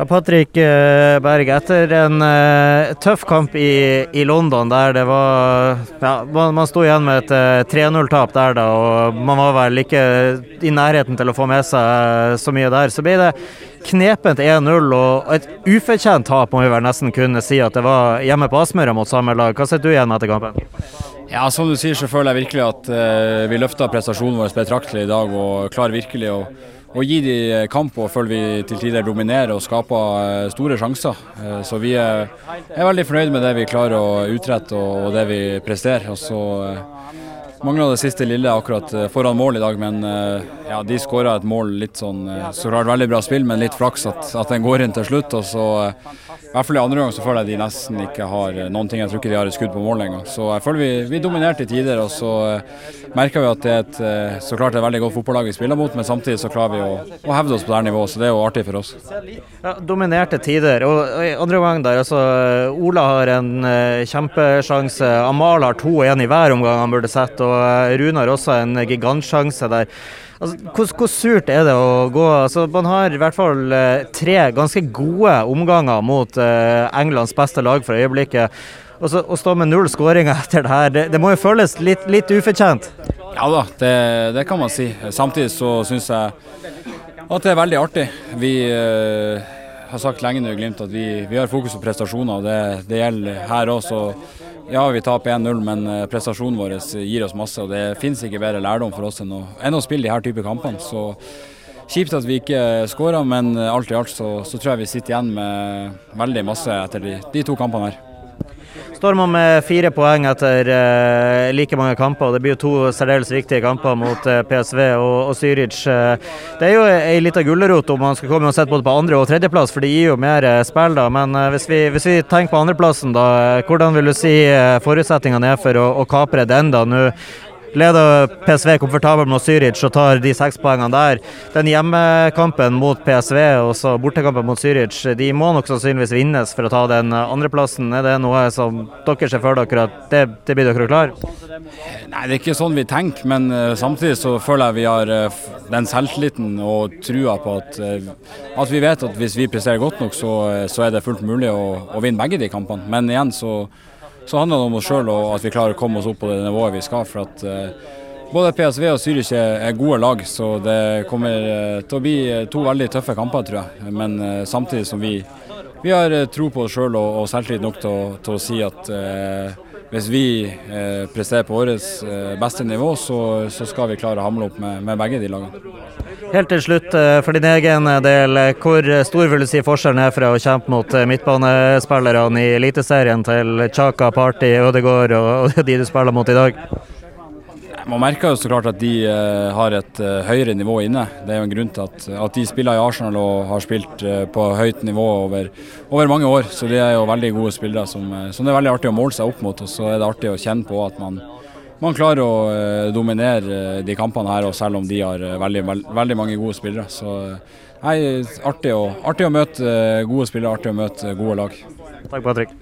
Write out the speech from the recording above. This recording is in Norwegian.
Ja, Patrick eh, Berg, etter en uh, tøff kamp i, i, London der det var ja, Man, man sto igjen med et uh, 3-0-tap der, da, og man var vel ikke i nærheten til å få med seg så mye der. Så ble det knepent 1-0 og et ufortjent tap, må vi vel nesten kunne si at det var hjemme på Aspmyra mot samme lag. Hva sitter du igjen med etter kampen? Ja, Som du sier, så føler jeg virkelig at uh, vi løfta prestasjonen vår betraktelig i dag og klarer virkelig å og gi de kamp og føler vi til tider dominerer og skaper eh, store sjanser. Eh, så vi er, veldig fornøyd med det vi klarer å utrette og det vi presterer. Og så eh, mangla det siste lille akkurat foran mål i dag, men ja, de skåra et mål litt sånn så klart veldig bra spill, men litt flaks at, at den går inn til slutt. og så i hvert fall i andre gang så føler jeg de nesten ikke har noen ting. Jeg tror ikke de har et skudd på mål engang. Så jeg føler vi, vi dominerte i tider. Og så merker vi at det er et, så klart et veldig godt fotballag vi spiller mot, men samtidig så klarer vi å, å hevde oss på det nivået. Så det er jo artig for oss. Ja, dominerte tider. Og i andre gang der, altså Ola har en kjempesjanse. Amal har to og én i hver omgang han burde sett, og Rune har også en gigantsjanse der. Altså, hvor, hvor, surt er det å gå altså, Man har i hvert fall eh, tre ganske gode omganger mot eh, Englands beste lag for øyeblikket. Og så, å stå med null skåringer etter det her, det, det, må jo føles litt, litt ufortjent? Ja da, det, det, kan man si. Samtidig så syns jeg at det er veldig artig. Vi eh, har sagt lenge nå i Glimt at vi, vi, har fokus på prestasjoner. og Det, det gjelder her også. Ja, vi taper 1-0, men eh, prestasjonen vår gir oss masse. og Det finnes ikke bedre lærdom for oss enn å, enn å spille de her type kampene. Så Kjipt at vi ikke skåra, men alt i alt så, så, tror jeg vi sitter igjen med veldig masse etter de, de to kampene her. Står man med fire poeng etter eh, like mange kamper. Det blir jo to særdeles viktige kamper mot eh, PSV og, og Zürich. Uh, det er jo ei lita gulrot om man skal komme sette både på andre- og tredjeplass, for det gir jo mer spill. da. Men hvis vi, hvis, vi, tenker på andreplassen, da, hvordan vil du si forutsetningene er for å, å kapre den? da? Nå leder PSV komfortabelt mot Zürich og tar de seks poengene der. Den hjemmekampen mot PSV og så bortekampen mot Zürich, de må nok sannsynligvis vinnes for å ta den andreplassen. Er det noe som dere ser for dere at det, det blir dere klar? Nei, det er ikke sånn vi tenker, men uh, samtidig så føler jeg vi har uh, den selvtilliten og trua på at, uh, at vi vet at hvis vi presterer godt nok, så, så er det fullt mulig å, å vinne begge de kampene. Men igjen så så handler det om oss sjøl og at vi klarer å komme oss opp på det nivået vi skal. for at uh, både PSV og Zürich er gode lag, så det kommer uh, til å bli eh, to veldig tøffe kamper, tror jeg. Men samtidig som vi, vi har tro på oss sjøl og, og selvtillit nok til å, til å, si at hvis vi presterer på vårt beste nivå, så, så, skal vi klare å hamle opp med, med begge de lagene. Helt til slutt, eh, for din egen del, hvor stor vil du si forskjellen er fra å kjempe mot eh, midtbanespillerne i Eliteserien til Chaka, Party, Ødegaard og de du spiller mot i dag? Man merker jo så klart at de har et høyere nivå inne. Det er jo en grunn til at, at, de spiller i Arsenal og har spilt på høyt nivå over, over, mange år. Så de er jo veldig gode spillere som, som, det er veldig artig å måle seg opp mot. Og så er det artig å kjenne på at man, man klarer å uh, dominere uh, de kampene her, og selv om de har uh, veldig, veld, veldig, mange gode spillere. Så nei, artig, å, artig å møte gode spillere, artig å møte gode lag. Takk, Patrick.